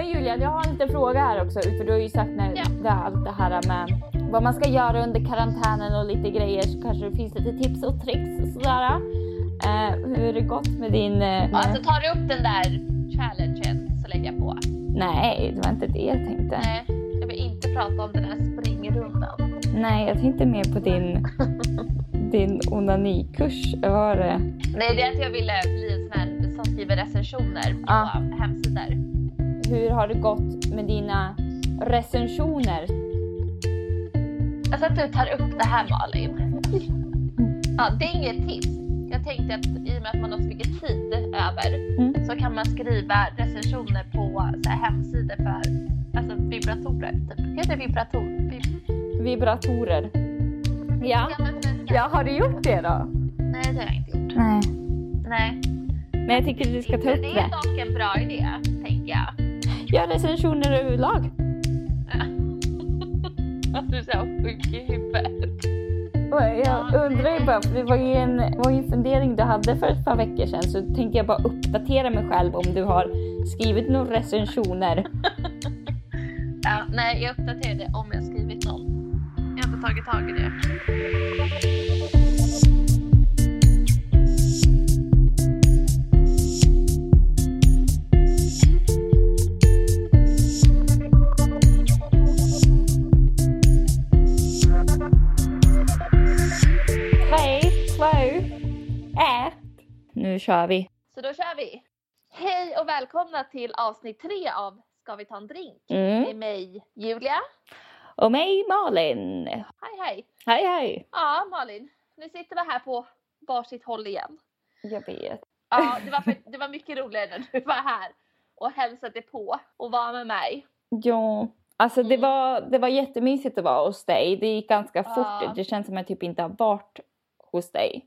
Men Julia, jag har en liten fråga här också. För du har ju sagt när Ja. det allt det här med vad man ska göra under karantänen och lite grejer så kanske det finns lite tips och tricks och sådär. Eh, hur har det gått med din... Eh, Alltså tar du upp den där challengen så lägger jag på. Nej, det var inte det jag tänkte. Nej, jag vill inte prata om den här springrundan. Nej, jag tänkte mer på din, din onanikurs. Var det? Nej, det är att jag ville bli en sån här som skriver recensioner på Ah. hemsidor. Hur har det gått med dina recensioner? Alltså att du tar upp det här Malin. Ja, det är inget tips. Jag tänkte att i och med att man har så mycket tid över Mm. så kan man skriva recensioner på så här, hemsidor för alltså, vibratorer. Typ. Heter det vibrator? Vib- Vibratorer. Ja. Ja, har du gjort det då? Nej, det har jag inte gjort. Nej. Nej. Men jag tycker du ska ta upp det är det. dock en bra idé. Gör recensioner överlag. Du är så sjuk i huvudet. Jag undrar ju bara, för det var ju en, var ju en fundering du hade för ett par veckor sedan så tänkte jag bara uppdatera mig själv om du har skrivit några recensioner. Ja, nej, jag uppdaterade om jag skrivit någon. Jag har inte tagit tag i det. Nu kör vi. Så då kör vi. Hej och välkomna till avsnitt tre av Ska vi ta en drink? Mm. Med mig Julia. Och mig Malin. Hej hej. Hej hej. Ja Malin, nu sitter vi här på varsitt håll igen. Jag vet. Ja, det var, för, det var mycket roligare när du var här och hälsade på och var med mig. Ja, alltså det Mm. var, det var jättemysigt att vara hos dig. Det gick ganska fort. Ja. Det känns som att jag typ inte har varit hos dig.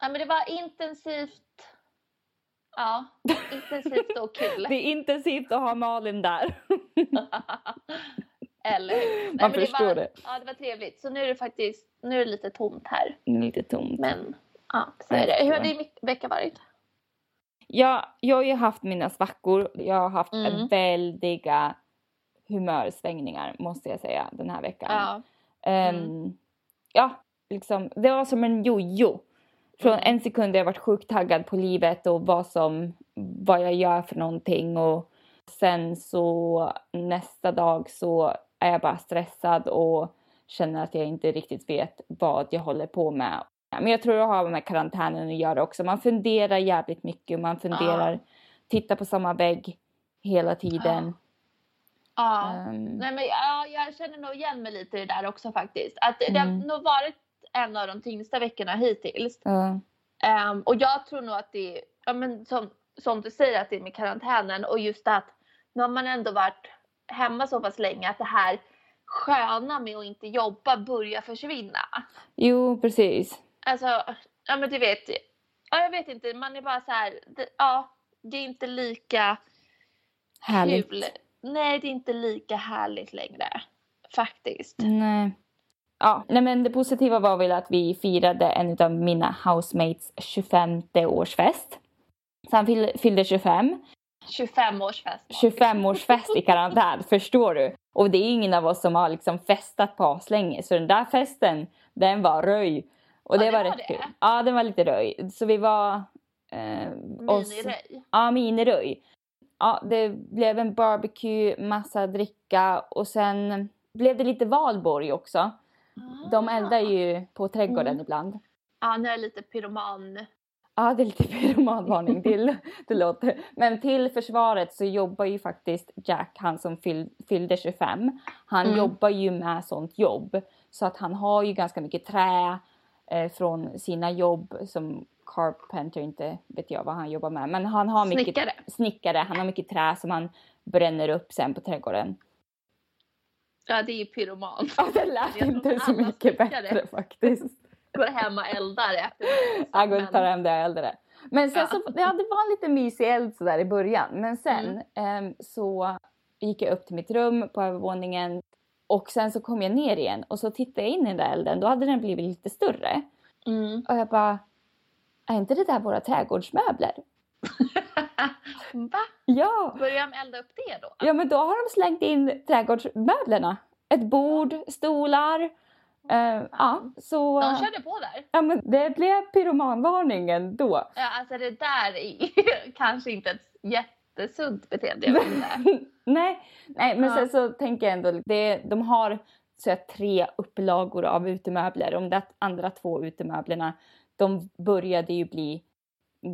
Ja, men det var intensivt. Ja, intensivt och kul. Det är intensivt att ha Malin där. Eller hur? Man förstår var, det. Ja, det var trevligt. Så nu är det faktiskt nu är det lite tomt här. Lite tomt. Men ja, så är det. Hur har din vecka varit? Ja, jag har ju haft mina svackor. Jag har haft Mm. väldiga humörsvängningar måste jag säga den här veckan. Ja. Ehm, Mm. Ja, liksom, det var som en jojo. Från en sekund har jag varit sjukt taggad på livet och vad, som, vad jag gör för någonting och sen så nästa dag så är jag bara stressad och känner att jag inte riktigt vet vad jag håller på med. Men jag tror det har med karantänen att göra också. Man funderar jävligt mycket. Man funderar, tittar på samma vägg hela tiden. ja. Ehm, Nej, men, ja, jag känner nog igen mig lite i det där också faktiskt. Att det Mm. har nog varit en av de tyngsta veckorna hittills. ja. Ehm, och jag tror nog att det är, ja, men som, som du säger, att det är med karantänen och just att nu har man ändå varit hemma så pass länge att det här sköna med att inte jobba börjar försvinna. Jo, precis. Alltså, ja men du vet, ja, jag vet inte, man är bara så här, det, ja, det är inte lika Härligt. kul. Nej, det är inte lika härligt längre. Faktiskt. Nej. Ja, nej men det positiva var väl att vi firade en av mina housemates 25 årsfest. Så han fyll- fyllde 25. 25-årsfest. 25-årsfest i karantän, förstår du? Och det är ingen av oss som har liksom festat på aslänge. Så den där festen, den var röj. Och Ja, det, var var rätt det. kul. Ja, den var lite röj. Så vi var... Eh, Miniröj. Ja, miniröj. Ja, det blev en barbecue, massa dricka och sen blev det lite valborg också. De eldar ju på trädgården Mm. ibland. Ja, nu är det lite pyroman. Ja, det är lite pyromanvarning till. Det låter. Men till försvaret så jobbar ju faktiskt Jack, han som fyll, fyllde 25. Han Mm. jobbar ju med sånt jobb. Så att han har ju ganska mycket trä eh, från sina jobb som carpenter, inte vet jag vad han jobbar med. Men han har mycket Snickare. snickare. Han har mycket trä som han bränner upp sen på trädgården. Ja, det är ju pyroman. Ja, det lät inte så mycket bättre faktiskt. Går hem och eldar efter Jag går och tar hem det jag eldade. Men sen Ja. så, ja det var en lite mysig eld sådär i början. Men sen Mm. ehm, så gick jag upp till mitt rum på övervåningen. Och sen så kom jag ner igen och så tittade jag in i den där elden. Då hade den blivit lite större. Mm. Och jag bara, är inte det där våra trädgårdsmöbler? Va? Ja, Börjar de elda upp det då? ja men då har de slängt in trädgårdsmöblerna. Ett bord, stolar. eh, ja, så... De körde på där. Ja, men det blev pyromanvarningen då. Ja, alltså det där är kanske inte ett jättesunt beteende. Jag nej, nej, men Ja. sen så tänker jag ändå, det, de har så här, tre upplagor av utemöbler. De där andra två utemöblerna, de började ju bli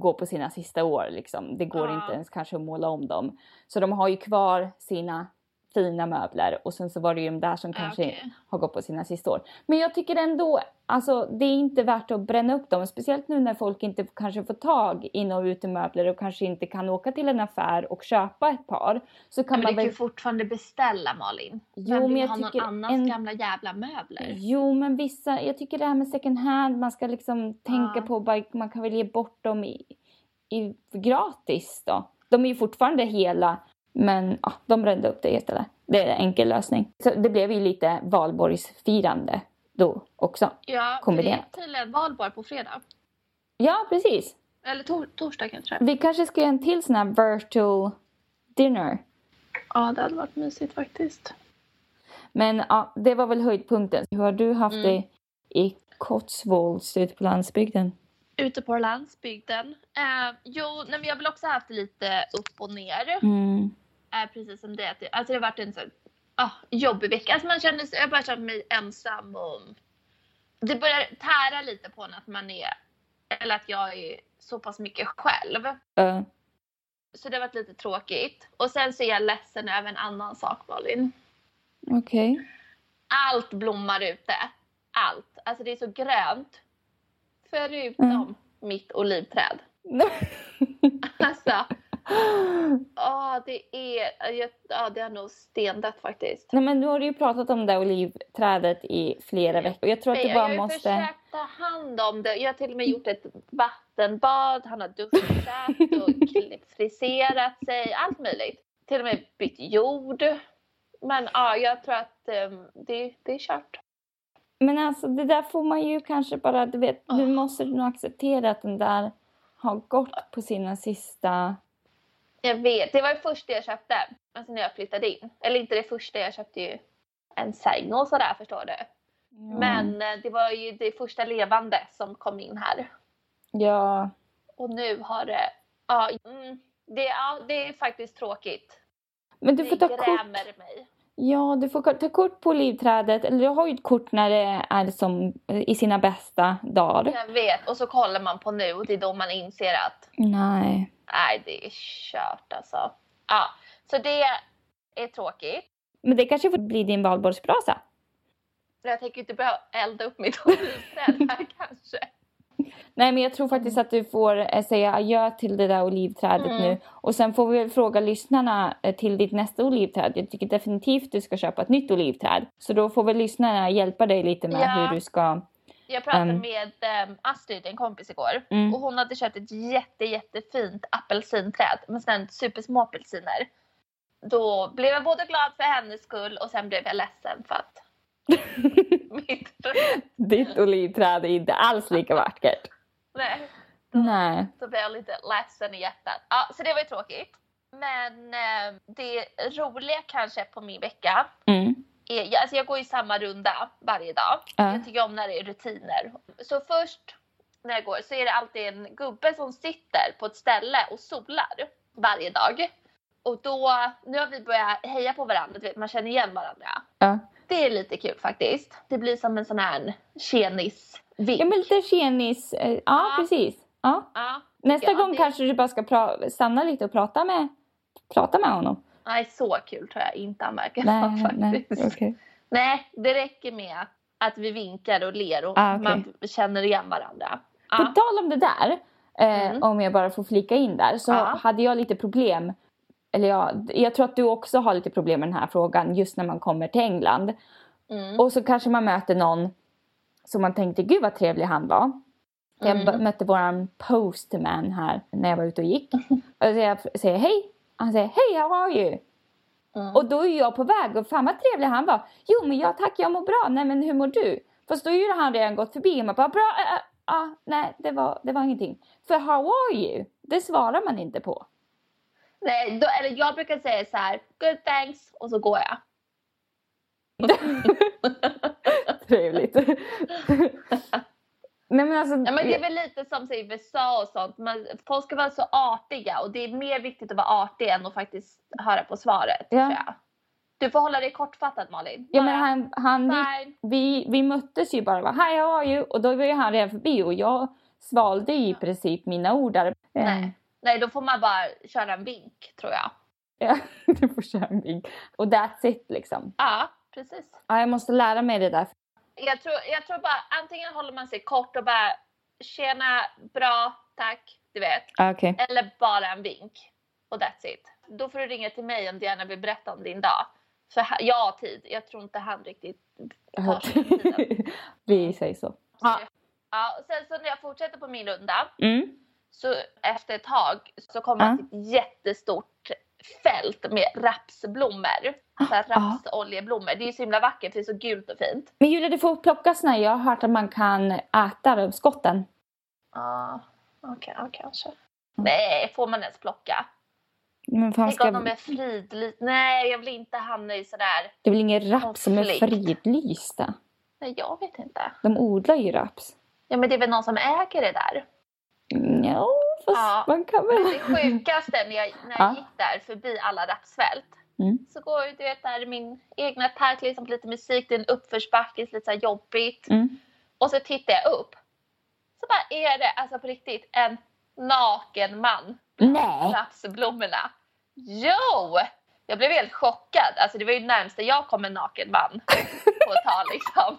gå på sina sista år liksom. Det går Ja. inte ens kanske att måla om dem. Så de har ju kvar sina fina möbler och sen så var det ju de där som kanske okej. har gått på sina sista år. Men jag tycker ändå, alltså det är inte värt att bränna upp dem. Speciellt nu när folk inte kanske får tag i några utemöbler och kanske inte kan åka till en affär och köpa ett par. Så kan Men man du kan ju väl... fortfarande beställa Malin. Jo, men vill jag ha någon annans en- gamla jävla möbler? Jo, men vissa, jag tycker det här med second hand, man ska liksom tänka Ja. på, bara, man kan väl ge bort dem i, i, gratis då. De är ju fortfarande hela, men ja, de brände upp det istället. Det är en enkel lösning. Så det blev ju lite valborgsfirande då också. Ja, för det kombinerat. är tydligen valborg på fredag. Ja, precis. Eller tor- torsdag kanske. Vi kanske ska göra en till sån här virtual dinner. Ja, det hade varit mysigt faktiskt. Men ja, det var väl höjdpunkten. Hur har du haft Mm. det i Cotswolds ute på landsbygden? Ute på landsbygden. Eh, jo, nej, men jag har väl också haft lite upp och ner. Mm. Eh, precis som det. Alltså det har varit en så ah, jobbig vecka. Alltså man känner sig, jag bara känt mig ensam och det börjar tära lite på en att man är, eller att jag är så pass mycket själv. Uh, Så det har varit lite tråkigt. Och sen så är jag ledsen över en annan sak Malin. Okej. Allt blommar ute. Allt. Alltså det är så grönt. Förutom Mm. mitt olivträd. Alltså, åh, det är, jag- ja det har nog stendött faktiskt. Nej men nu har du ju pratat om det olivträdet i flera veckor. Jag tror att du jag bara har ju måste... försökt ta hand om det. Jag har till och med gjort ett vattenbad, han har duschat och friserat sig, allt möjligt. Till och med bytt jord. Men ja, jag tror att ehm, det, det är kört. Men alltså det där får man ju kanske bara, du vet, nu Åh. måste du nog acceptera att den där har gått på sina sista... Jag vet, det var det första jag köpte. Alltså när jag flyttade in. Eller inte det första, jag köpte ju en säng och sådär förstår du. Men eh, det var ju det första levande som kom in här. Ja. Och nu har det, ja, mm, det, ja, det är faktiskt tråkigt. Men du det får ta kort. grämer mig. Ja, du får ta kort på olivträdet. Eller du har ju ett kort när det är som eh, i sina bästa dagar. Jag vet, och så kollar man på nu och det är då man inser att Nej. Nej, det är kört alltså. Ja, så det är tråkigt. Men det kanske får bli din valborgsbrasa. Jag tänker inte börja elda upp mitt olivträd här kanske. Nej, men jag tror faktiskt att du får eh, säga adjö till det där olivträdet Mm. nu. Och sen får vi fråga lyssnarna eh, till ditt nästa olivträd. Jag tycker definitivt du ska köpa ett nytt olivträd. Så då får väl lyssnarna hjälpa dig lite med Ja. hur du ska... Jag pratade Ehm. med um, Astrid, en kompis igår. Mm. Och hon hade köpt ett jätte, jättefint apelsinträd med sådana supersmå apelsiner. Då blev jag både glad för hennes skull och sen blev jag ledsen för att mitt Ditt olivträd är inte alls lika vackert. Nej, Nej. då blev jag lite ledsen i hjärtat. Ja, så det var ju tråkigt. Men eh, det roliga kanske på min vecka Mm. Är, jag- alltså jag går i samma runda varje dag. Ja. Jag tycker om när det är rutiner. Så först när jag går så är det alltid en gubbe som sitter på ett ställe och solar varje dag. Och då, nu har vi börjat heja på varandra, man känner igen varandra. Ja. Det är lite kul faktiskt. Det blir som en sån här tjenis-vink. Ja, men lite tjenis. eh, Ja, Ja. precis. Ja. Ja, Nästa Ja, gång det- kanske du bara ska stanna lite och prata med, prata med honom. Nej, så kul tror jag inte han verkar Nej, vara nej, faktiskt. okej. Nej, det räcker med att, att vi vinkar och ler och Ah, okej. man känner igen varandra. På Ja. tal om det där, eh, Mm. om jag bara får flika in där, så Ja. hade jag lite problem. Eller ja, jag tror att du också har lite problem med den här frågan just när man kommer till England. Mm. Och så kanske man möter någon som man tänkte, gud vad trevlig han var. Jag Mm. b- mötte våran postman här när jag var ute och gick. Och så jag säger hej. Han säger hej, how are you? Mm. Och då är jag på väg och fan vad trevlig han var. Jo men jag tack, jag mår bra. Nej men hur mår du? Fast då ju han redan gått förbi och man bara bra, äh, äh, ah, nej det var, det var ingenting. För how are you? Det svarar man inte på. Nej, då, eller jag brukar säga så här, good thanks, och så går jag. Trevligt. Nej men alltså. Ja, men det är väl lite som i USA och sånt. Man, folk ska vara så artiga och det är mer viktigt att vara artig än att faktiskt höra på svaret. Ja. Du får hålla dig kortfattad Malin. Ja men han, han fine. vi, vi möttes ju bara Hi how are you? Och då var ju han redan förbi och jag svalde i princip mina ord där. Eh, Nej. Nej, då får man bara köra en vink tror jag. Ja, du får köra en vink. Och that's it liksom. Ja, precis. Ja, jag måste lära mig det där. Jag tror, jag tror bara antingen håller man sig kort och bara tjena, bra, tack, du vet. Ah, Okej. Eller bara en vink. Och that's it. Då får du ringa till mig om du gärna vill berätta om din dag. För jag har tid. Jag tror inte han riktigt tar sig tiden. Vi säger så. Ja. Ja, och sen så när jag fortsätter på min runda Mm. så efter ett tag så kommer Ja. till ett jättestort fält med rapsblommor. Så här Ja. rapsoljeblommor. Det är ju så himla vackert det är så gult och fint. Men Julia, det får plockas när jag har hört att man kan äta skotten. Ja, okej, ja, kanske. Nej, får man ens plocka? Men fan Tänk ska... om de är fridlysta. Nej, jag vill inte hamna i sådär. Det är väl ingen raps som är fridlysta? Nej, jag vet inte. De odlar ju raps. Ja, men det är väl någon som äger det där. Mm, Ja, fast Ja. man kan Men väl... det sjukaste när jag, när Ja. jag gick där förbi alla rapsfält. Mm. Så går du vet, där min egna takt, liksom lite musik, det är en uppförsbacke, lite så jobbigt. Mm. Och så tittar jag upp. Så bara är det, alltså på riktigt, en naken man Nej! rapsblommorna. Jo! Jag blev helt chockad. Alltså det var ju närmsta jag kom en naken man på ett tag liksom.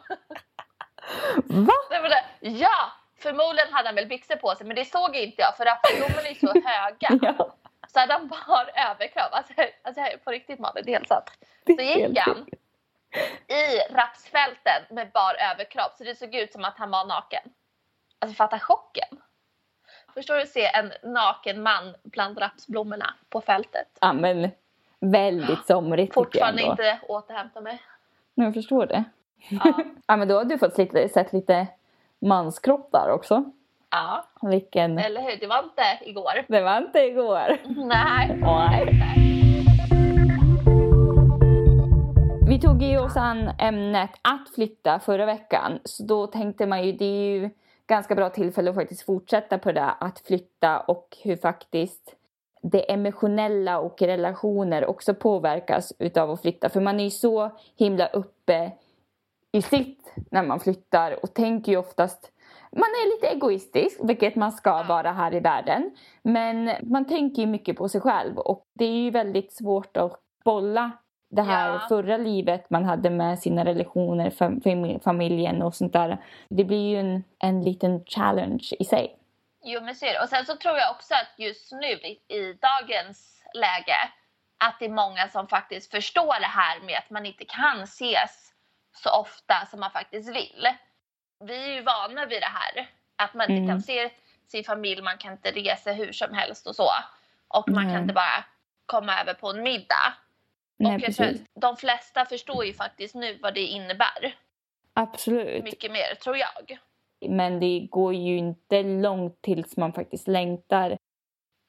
Va? Det var det. Ja! Förmodligen hade han väl byxor på sig men det såg inte jag för rapsblommorna är så höga. Ja, Så hade han bara överkropp. Alltså, alltså på riktigt Malin, det är helt sant. Så gick han i rapsfälten med bar överkropp så det såg ut som att han var naken. Alltså fatta chocken. Förstår du att se en naken man bland rapsblommorna på fältet? Ja, men väldigt somrigt Fortfarande inte återhämta mig. Nu jag förstår det. Ja. Ja, men då har du fått lite, sett lite manskropp där också. ja, Vilken... eller hur? Det var inte igår. Det var inte igår. Nej. Nej. Vi tog ju oss an ämnet att flytta förra veckan. Så då tänkte man ju, det är ju ganska bra tillfälle att faktiskt fortsätta på det. Att flytta och hur faktiskt det emotionella och relationer också påverkas utav att flytta. För man är ju så himla uppe i sitt när man flyttar och tänker ju oftast man är lite egoistisk, vilket man ska vara här i världen. Men man tänker ju mycket på sig själv och det är ju väldigt svårt att bolla det här Ja. förra livet man hade med sina relationer, fam- fam- familjen och sånt där. Det blir ju en, en liten challenge i sig. Jo men det. Och sen så tror jag också att just nu i, i dagens läge att det är många som faktiskt förstår det här med att man inte kan ses så ofta som man faktiskt vill. Vi är ju vana vid det här. Att man inte Mm. kan se sin familj, man kan inte resa hur som helst och så. Och man Nej. kan inte bara komma över på en middag. Nej, och jag tror att de flesta förstår ju faktiskt nu vad det innebär. Absolut. Mycket mer, tror jag. Men det går ju inte långt tills man faktiskt längtar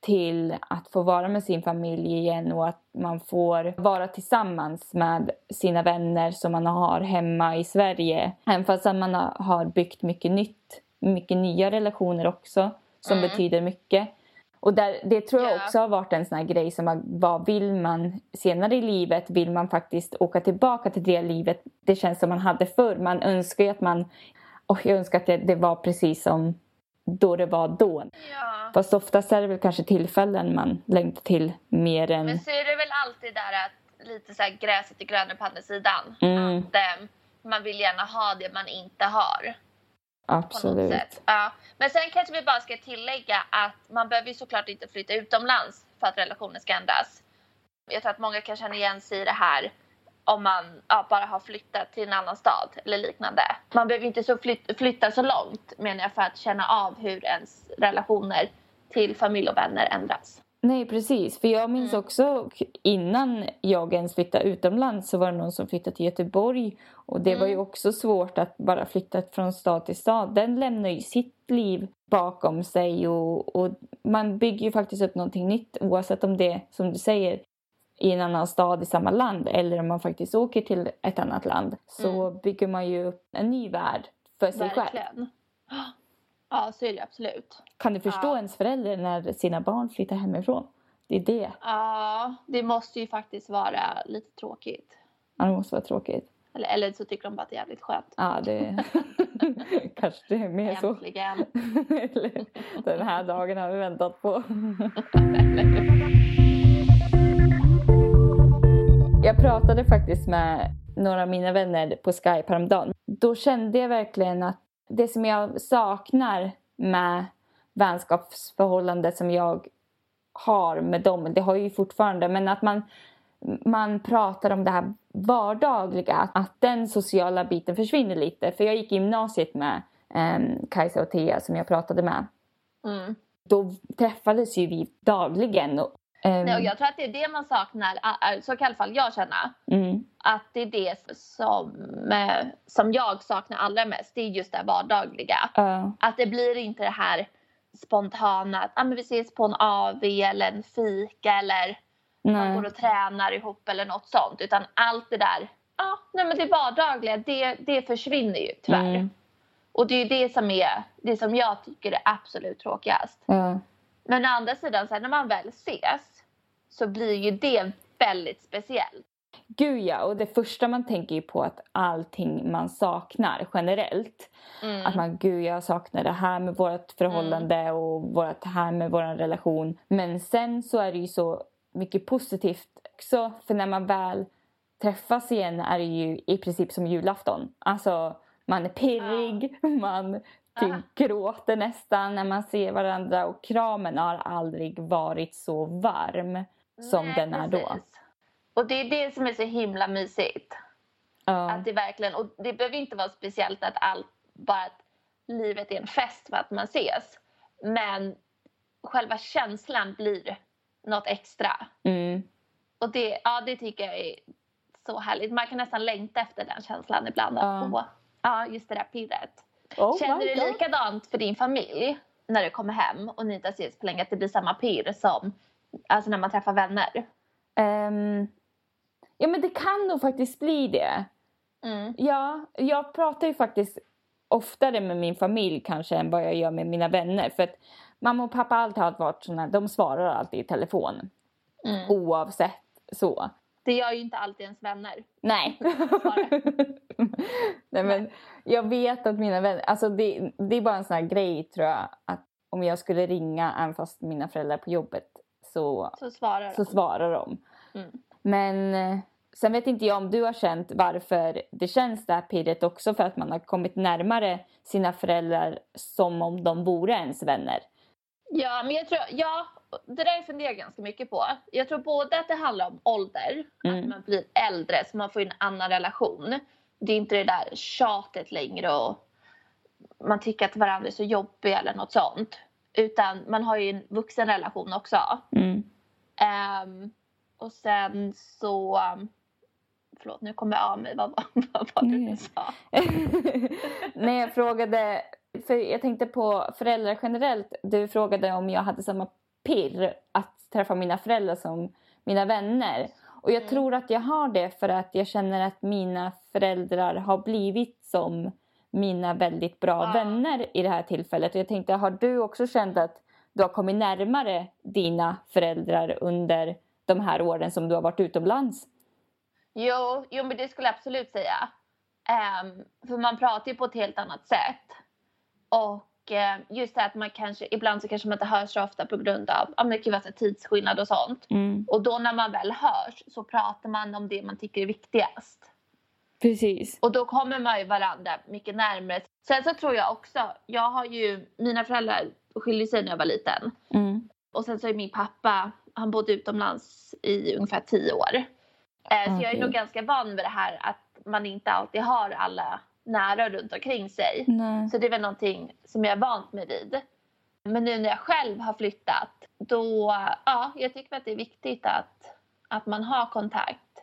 till att få vara med sin familj igen och att man får vara tillsammans med sina vänner som man har hemma i Sverige. Även fast att man har- byggt mycket nytt, mycket nya relationer också som Mm. betyder mycket. Och där, det tror jag Ja. också har varit en sån här grej som vad vill man senare i livet? Vill man faktiskt åka tillbaka till det livet det känns som man hade förr? Man önskar ju att man och jag önskar att det, det var precis som då det var då. Ja. Fast oftast är det väl kanske tillfällen man längtar till mer än... Men så är det väl alltid där att lite så här gräset är grönare på andra sidan. Mm. Att eh, man vill gärna ha det man inte har. Absolut. Ja. Men sen kanske vi bara ska tillägga att man behöver ju såklart inte flytta utomlands för att relationen ska ändras. Jag tror att många kan känna igen sig i det här om man ja, bara har flyttat till en annan stad eller liknande. Man behöver inte så flyt- flytta så långt menar jag för att känna av hur ens relationer till familj och vänner ändras. Nej, precis. För jag minns Mm. också innan jag ens flyttade utomlands så var det någon som flyttade till Göteborg. Och det var ju Mm. också svårt att bara flytta från stad till stad. Den lämnar ju sitt liv bakom sig och, och man bygger ju faktiskt upp någonting nytt oavsett om det som du säger, i en annan stad i samma land eller om man faktiskt åker till ett annat land så bygger man ju upp en ny värld för sig själv. Verkligen. Ja, så är det absolut. Kan du förstå Ja. ens förälder när sina barn flyttar hemifrån? Det är det. Ja, det måste ju faktiskt vara lite tråkigt. Ja, det måste vara tråkigt. Eller, eller så tycker de bara att det är jävligt skönt. Ja, det kanske det är mer så. Äntligen. Eller, Den här dagen har vi väntat på. Jag pratade faktiskt med några av mina vänner på Skype häromdagen. Då kände jag verkligen att det som jag saknar med vänskapsförhållandet som jag har med dem, det har jag ju fortfarande, men att man, man pratar om det här vardagliga, att den sociala biten försvinner lite. För jag gick i gymnasiet med um, Kajsa och Thea som jag pratade med. Mm. Då träffades ju vi dagligen. Och, Nej, och jag tror att det är det man saknar, så kan i alla fall jag känna. mm, Att det är det som, eh, som jag saknar allra mest. Det är just det vardagliga. ja, Att det blir inte det här spontana att ah, men vi ses på en AV eller en fika eller man nej, går och tränar ihop eller något sånt. Utan allt det där, ja, nej men det vardagliga, det, det försvinner ju tyvärr. Mm. Och det är det som är det som jag tycker är absolut tråkigast. ja, Men å andra sidan, så här, när man väl ses så blir ju det väldigt speciellt. Gud ja, och det första man tänker ju på att allting man saknar generellt. Mm. Att man, gud jag saknar det här med vårt förhållande och vårt här med vår relation. Men sen så är det ju så mycket positivt också. För när man väl träffas igen är det ju i princip som julafton. Alltså man är pirrig, man typ Ah. gråter nästan när man ser varandra. Och kramen har aldrig varit så varm som Nej, den är då. precis. Och det är det som är så himla mysigt. Ja. Att det verkligen, och det behöver inte vara speciellt att allt, bara att livet är en fest för att man ses. Men själva känslan blir något extra. Mm. Och det, ja, det tycker jag är så härligt. Man kan nästan längta efter den känslan ibland. Ja. Få, ja, just det där pirret. Oh Känner du likadant för din familj när du kommer hem och ni inte setts på länge? Att det blir samma pirr som alltså när man träffar vänner? Ehm, ja men det kan nog faktiskt bli det. Mm. Ja, jag pratar ju faktiskt oftare med min familj kanske än vad jag gör med mina vänner. För att mamma och pappa alltid har varit såna, de svarar alltid i telefon. Mm. Oavsett så. Det gör ju inte alltid ens vänner. Nej. Nej men jag vet att mina vänner, alltså det, det är bara en sån här grej tror jag. Att om jag skulle ringa även fast mina föräldrar är på jobbet så, Så svarar så de. svarar de. Mm. Men eh, sen vet inte jag om du har känt varför det känns det här pirret också för att man har kommit närmare sina föräldrar som om de vore ens vänner. Ja, men jag tror, ja, det där funderar jag ganska mycket på. Jag tror både att det handlar om ålder, att Mm. man blir äldre så man får en annan relation. Det är inte det där tjatet längre och man tycker att varandra är så jobbiga eller något sånt. Utan man har ju en vuxen relation också. Mm. Ehm, och sen så... um, Förlåt, nu kommer jag av mig. Vad, vad, vad var det du sa? Nej, jag frågade, för jag tänkte på föräldrar generellt. Du frågade om jag hade samma pirr att träffa mina föräldrar som mina vänner. Och jag Mm. tror att jag har det för att jag känner att mina föräldrar har blivit som mina väldigt bra Ja. vänner i det här tillfället. Och jag tänkte, har du också känt att du har kommit närmare dina föräldrar under de här åren som du har varit utomlands? Jo, jo, men det skulle jag absolut säga. Ehm, för man pratar ju på ett helt annat sätt. Och eh, just det att man kanske, ibland så kanske man inte hörs så ofta på grund av men det kan vara tidsskillnad och sånt. Mm. Och då när man väl hörs så pratar man om det man tycker är viktigast. Precis. Och då kommer man ju varandra mycket närmare. Sen så tror jag också, jag har ju, mina föräldrar skilde sig när jag var liten. Mm. Och sen så är min pappa, han bodde utomlands i ungefär tio år. Eh, Så jag är nog ganska van vid det här att man inte alltid har alla nära runt omkring sig. Nej. Så det är väl någonting som jag är vant mig vid. Men nu när jag själv har flyttat, då, ja, jag tycker att det är viktigt att, att man har kontakt.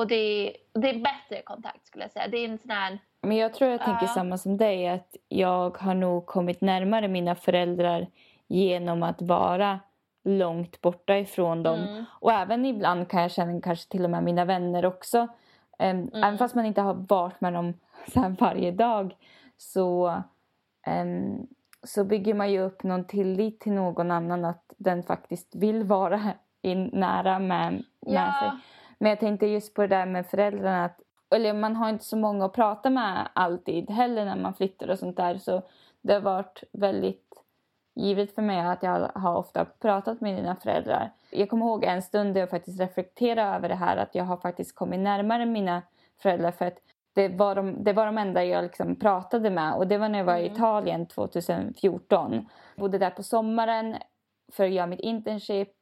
Och det, det är bättre kontakt skulle jag säga. Det är en sån här... Men jag tror jag tänker Ja. samma som dig, att jag har nog kommit närmare mina föräldrar genom att vara långt borta ifrån dem. Mm. Och även ibland kan jag känna kanske till och med mina vänner också. Um, Även fast man inte har varit med dem så varje dag så, um, så bygger man ju upp någon tillit till någon annan att den faktiskt vill vara in, nära med, med Ja. sig. Men jag tänkte just på det där med föräldrarna. Att, eller man har inte så många att prata med alltid heller när man flyttar och sånt där. Så det har varit väldigt givet för mig att jag har ofta pratat med mina föräldrar. Jag kommer ihåg en stund där jag faktiskt reflekterade över det här att jag har faktiskt kommit närmare mina föräldrar för att det var de, det var de enda jag liksom pratade med och det var när jag var i Mm. Italien 2014. Jag bodde där på sommaren för att göra mitt internship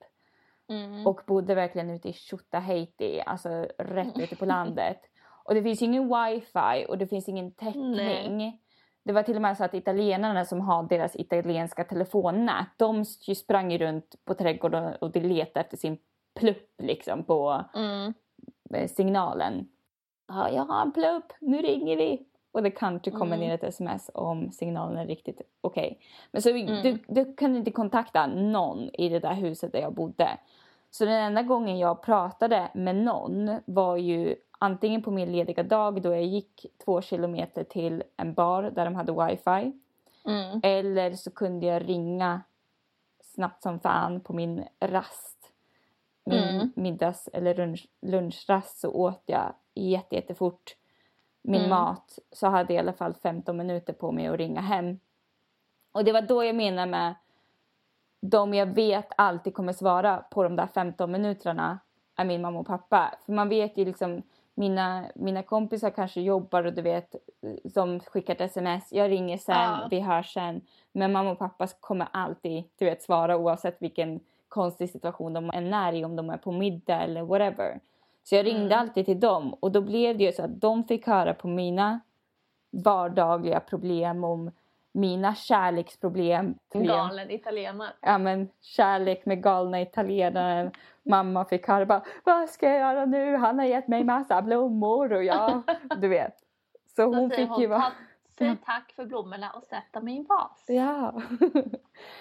Mm. och bodde verkligen ute i Tjutaheiti, alltså rätt ute på landet. Och det finns ju ingen wifi och det finns ingen täckning. Det var till och med så att italienarna som har deras italienska telefonnät, de sprang ju runt på trädgården och de letade efter sin plupp liksom på Mm. eh, signalen. Ja, jag har en plupp, nu ringer vi. Och det kanske kommer Mm. ner ett sms om signalen är riktigt okej. Men så Mm. du, du kunde inte kontakta någon i det där huset där jag bodde. Så den enda gången jag pratade med någon var ju antingen på min lediga dag då jag gick två kilometer till en bar där de hade wifi. Mm. Eller så kunde jag ringa snabbt som fan på min rast. Min Mm. middags eller lunch, lunchrast så åt jag jätte, jättefort min Mm. mat. Så hade jag i alla fall 15 minuter på mig att ringa hem. Och det var då jag menar med de jag vet alltid kommer svara på de där 15 minuterna är min mamma och pappa. För man vet ju liksom mina, mina kompisar kanske jobbar och du vet som skickar ett sms. Jag ringer sen, Ja. vi hörs sen. Men mamma och pappa kommer alltid du vet, svara oavsett vilken konstig situation de än är i. Om de är på middag eller whatever. Så jag ringde Mm. alltid till dem och då blev det ju så att de fick höra på mina vardagliga problem om mina kärleksproblem. Galen italienare. Ja men kärlek med galna italienare. Mamma fick höra bara, vad ska jag göra nu? Han har gett mig massa blommor och jag, du vet. Så hon fick hon, ju vara... "Ta- säg tack för blommorna och sätt dem i en vas. Ja.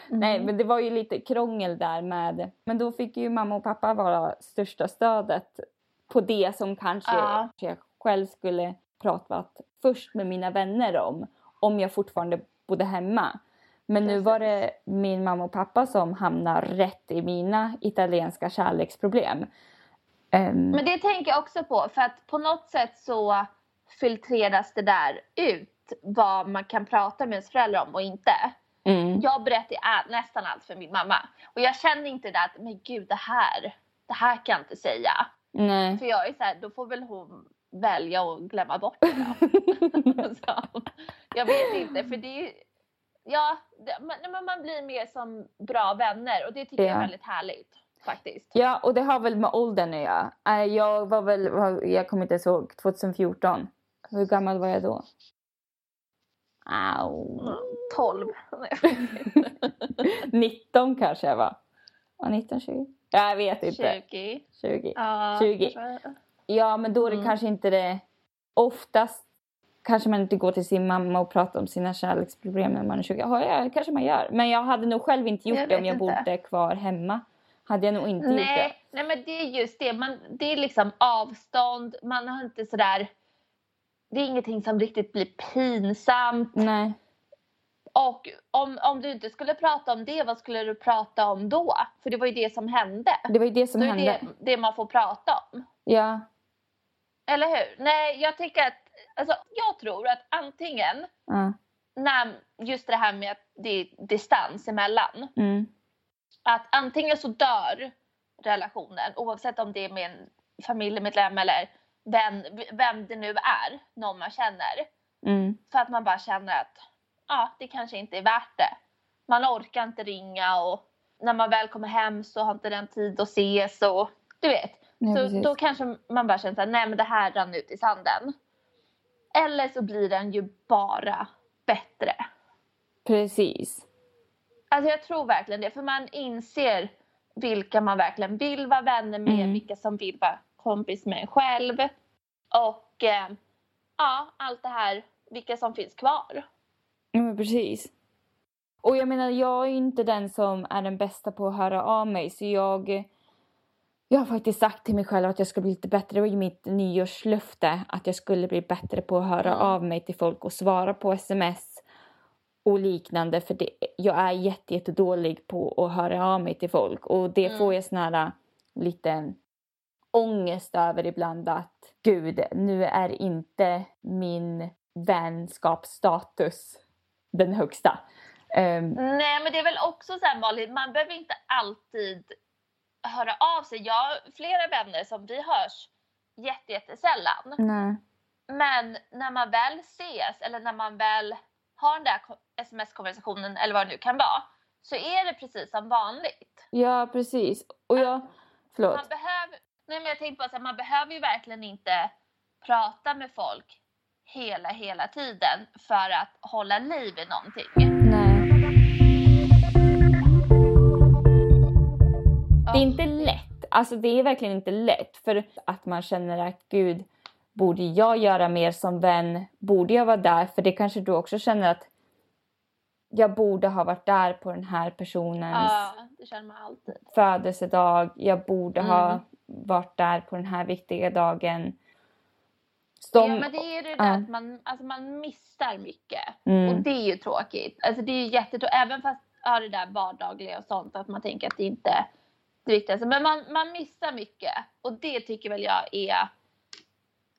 Mm. Nej men det var ju lite krångel där med, men då fick ju mamma och pappa vara största stödet på det som kanske Ja. jag själv skulle pratat först med mina vänner om, om jag fortfarande bodde hemma. Men nu var det min mamma och pappa som hamnade rätt i mina italienska kärleksproblem. Ehm, Men det tänker jag också på för att på något sätt så filtreras det där ut vad man kan prata med ens föräldrar om och inte. mm, Jag berättar nästan allt för min mamma och jag känner inte det att men gud det här, det här kan jag inte säga. Nej. För jag är så här, då får väl hon välja och glömma bort det så, jag vet inte för det är ju- Ja, det, man, man blir mer som bra vänner och det tycker jag Ja. är väldigt härligt faktiskt. Ja, och det har väl med åldern att göra. Eh, Jag var väl, jag kommer inte ens ihåg, 2014. Hur gammal var jag då? Au. Mm, 12. 19 kanske jag var. Var 19, 20? Jag vet inte. 20. 20. Ja, 20. kanske. Ja, men då är det Mm. kanske inte det... Oftast kanske man inte går till sin mamma och pratar om sina kärleksproblem när man är 20. Ja, ja, kanske man gör. Men jag hade nog själv inte gjort Jag det om jag inte. bodde kvar hemma. Hade jag nog inte gjort det. Nej, nej, men det är just det. Man, det är liksom avstånd. Man har inte sådär... Det är ingenting som riktigt blir pinsamt. Nej. Och om, om du inte skulle prata om det, vad skulle du prata om då? För det var ju det som hände. Det var ju det som Då är hände. det det man får prata om. Ja. Eller hur? Nej, jag tycker att... Alltså, jag tror att antingen ja. när just det här med att det är distans emellan. Mm. Att antingen så dör relationen oavsett om det är med en familjemedlem eller vän, vem det nu är, någon man känner. Mm. För att man bara känner att ja, det kanske inte är värt det. Man orkar inte ringa och när man väl kommer hem så har inte den tid att ses och du vet. Nej, så precis. då kanske man bara känner att nej men det här rann ut i sanden. Eller så blir den ju bara bättre. Precis. Alltså jag tror verkligen det, för man inser vilka man verkligen vill vara vänner med, Mm. vilka som vill vara kompis med en själv. Och eh, ja, allt det här, vilka som finns kvar. Ja, men precis. Och jag menar, jag är inte den som är den bästa på att höra av mig. Så jag, jag har faktiskt sagt till mig själv att jag ska bli lite bättre. Det var mitt nyårslöfte. Att jag skulle bli bättre på att höra av mig till folk och svara på sms och liknande. För det, jag är jätte, jätte dålig på att höra av mig till folk. Och det Mm. får jag sån här lite ångest över ibland att gud, nu är inte min vänskapsstatus den högsta. Ehm, Nej, men det är väl också så här Malin, man behöver inte alltid höra av sig. Jag har flera vänner som vi hörs jätte, jättesällan. nej. Men när man väl ses eller när man väl har den där ko- sms-konversationen eller vad det nu kan vara så är det precis som vanligt. Ja, precis. Och jag... Förlåt. Man behöver, nej men jag tänkte bara så här, man behöver ju verkligen inte prata med folk hela, hela tiden för att hålla liv i någonting. Nej. Det är inte lätt. Alltså det är verkligen inte lätt. För att man känner att gud, borde jag göra mer som vän? Borde jag vara där? För det kanske du också känner att jag borde ha varit där på den här personens Ja, det känner man alltid. födelsedag. Jag borde ha Mm. varit där på den här viktiga dagen. Som, ja, men det är det där ja. att man, alltså man missar mycket. mm, Och det är ju tråkigt. Alltså det är ju jättetråkigt. Även fast ja, det där vardagliga och sånt. Att man tänker att det inte är det viktigaste. Men man, man missar mycket. Och det tycker väl jag är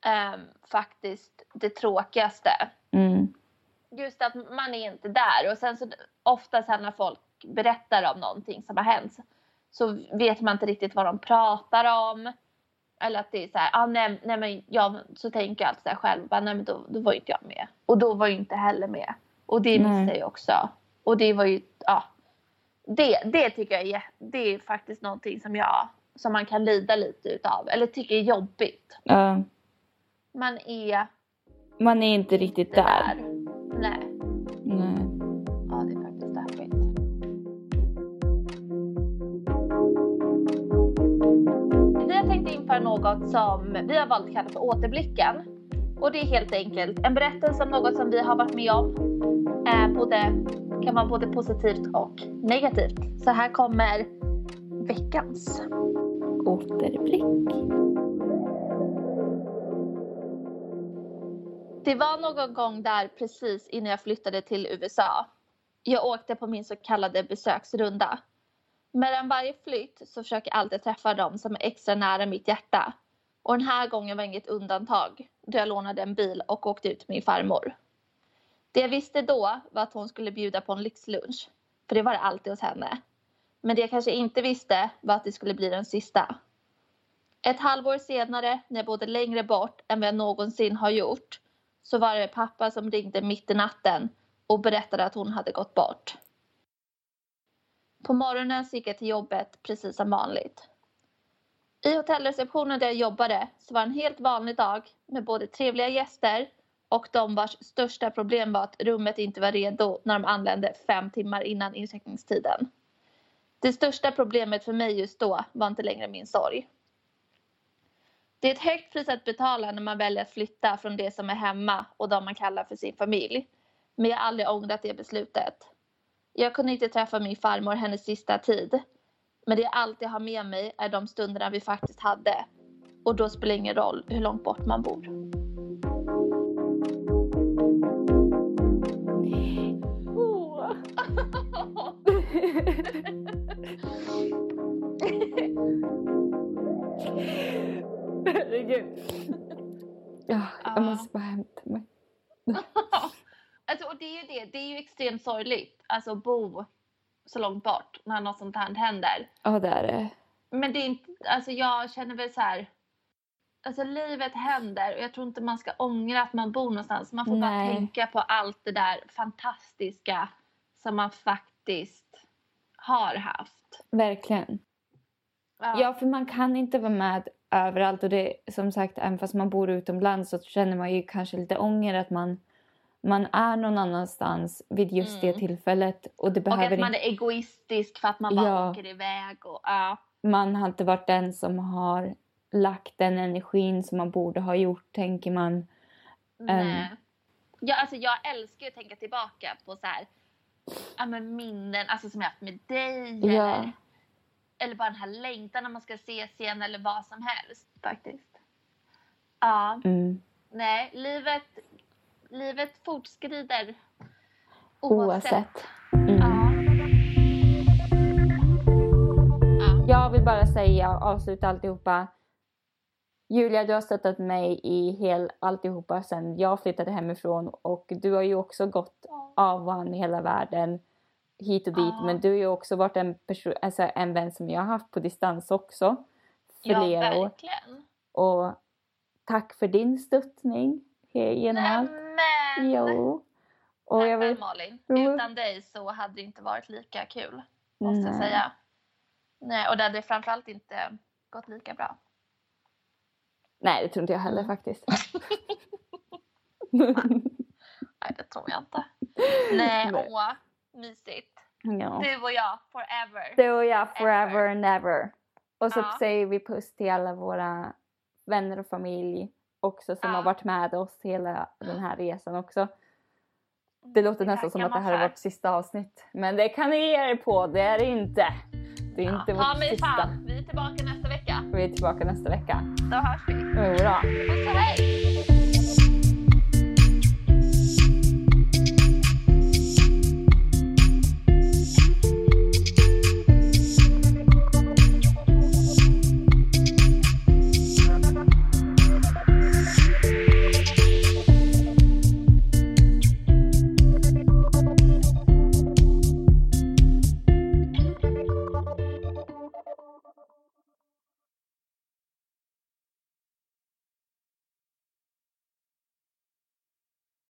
ehm, faktiskt det tråkigaste. mm, Just att man är inte där. Och sen så ofta sen när folk berättar om någonting som har hänt. Så vet man inte riktigt vad de pratar om. Eller att det är så här, ah, nej, nej men jag, så tänker jag alltid så här själv, bara, nej men då, då var ju inte jag med. Och då var ju inte heller med. Och det missar jag också. Och det var ju, ja. Det, det tycker jag är, det är faktiskt någonting som jag, som man kan lida lite utav. Eller tycker är jobbigt. ja. Man är man är inte riktigt där. där. Nej. Tänkt införa något som vi har valt att kalla för återblicken. Och det är helt enkelt en berättelse om något som vi har varit med om. Eh, både, kan vara både positivt och negativt. Så här kommer veckans. Återblick. Det var någon gång där precis innan jag flyttade till USA. Jag åkte på min så kallade besöksrunda. Mellan varje flytt så försöker jag alltid träffa dem som är extra nära mitt hjärta. Och den här gången var inget undantag då jag lånade en bil och åkte ut med min farmor. Det jag visste då var att hon skulle bjuda på en lyxlunch. För det var det alltid hos henne. Men det jag kanske inte visste var att det skulle bli den sista. Ett halvår senare, när jag bodde längre bort än vad jag någonsin har gjort, så var det pappa som ringde mitt i natten och berättade att hon hade gått bort. På morgonen så gick jag till jobbet precis som vanligt. I hotellreceptionen där jag jobbade så var det en helt vanlig dag med både trevliga gäster och de vars största problem var att rummet inte var redo när de anlände fem timmar innan incheckningstiden. Det största problemet för mig just då var inte längre min sorg. Det är ett högt pris att betala när man väljer att flytta från det som är hemma och de man kallar för sin familj. Men jag har aldrig ångrat det beslutet. Jag kunde inte träffa min farmor hennes sista tid. Men det jag alltid har med mig är de stunderna vi faktiskt hade. Och då spelar det ingen roll hur långt bort man bor. Sorgligt. Alltså bo så långt bort när något sånt här händer. Ja, det är det. Men det är inte, alltså jag känner väl så här. Alltså livet händer och jag tror inte man ska ångra att man bor någonstans. Man får bara Nej. tänka på allt det där fantastiska som man faktiskt har haft. Verkligen. Ja, för man kan inte vara med överallt. Och det som sagt, även fast man bor utomlands så känner man ju kanske lite ånger att man man är någon annanstans vid just det Mm. tillfället och det Och behöver att man är egoistisk för att man bara Ja. åker iväg. Och, ja. man har inte varit den som har lagt den energin som man borde ha gjort, tänker man. Nej. Ja, alltså jag älskar att tänka tillbaka på så här, ja, men minnen alltså som jag haft med dig. Ja. Eller, eller bara den här längtan när man ska ses igen eller vad som helst faktiskt. Ja, Mm. nej, livet, livet fortskrider oavsett. Oavsett. Mm. Ja. Ja. Jag vill bara säga, avsluta alltihopa. Julia, du har stöttat mig i hel alltihopa sen jag flyttade hemifrån och du har ju också gått av och an i hela världen hit och dit. Ja. Men du har ju också varit en, person, alltså en vän som jag har haft på distans också. Ja, flera år. verkligen. Och tack för din stöttning genom allt. Jo. Och Tack jag vill, Malin. Utan dig så hade det inte varit lika kul. Måste jag Nej. säga. Nej, och det hade framförallt inte gått lika bra. nej, det tror inte jag heller Mm. faktiskt. Nej, det tror jag inte. Nej, Nej. åh. Mysigt. ja. Du och jag, forever. Du och jag forever and ever. Och så Ja. säger vi puss till alla våra vänner och familj också som Ja. har varit med oss hela den här resan också. Det låter Det nästan som att det här är vårt sista avsnitt. Men det kan ni ge er på, det är det inte. Det är Ja, inte vårt mig sista. fan. Vi är tillbaka nästa vecka. Vi är tillbaka nästa vecka. Då hörs vi. Jodå. Puss och hej!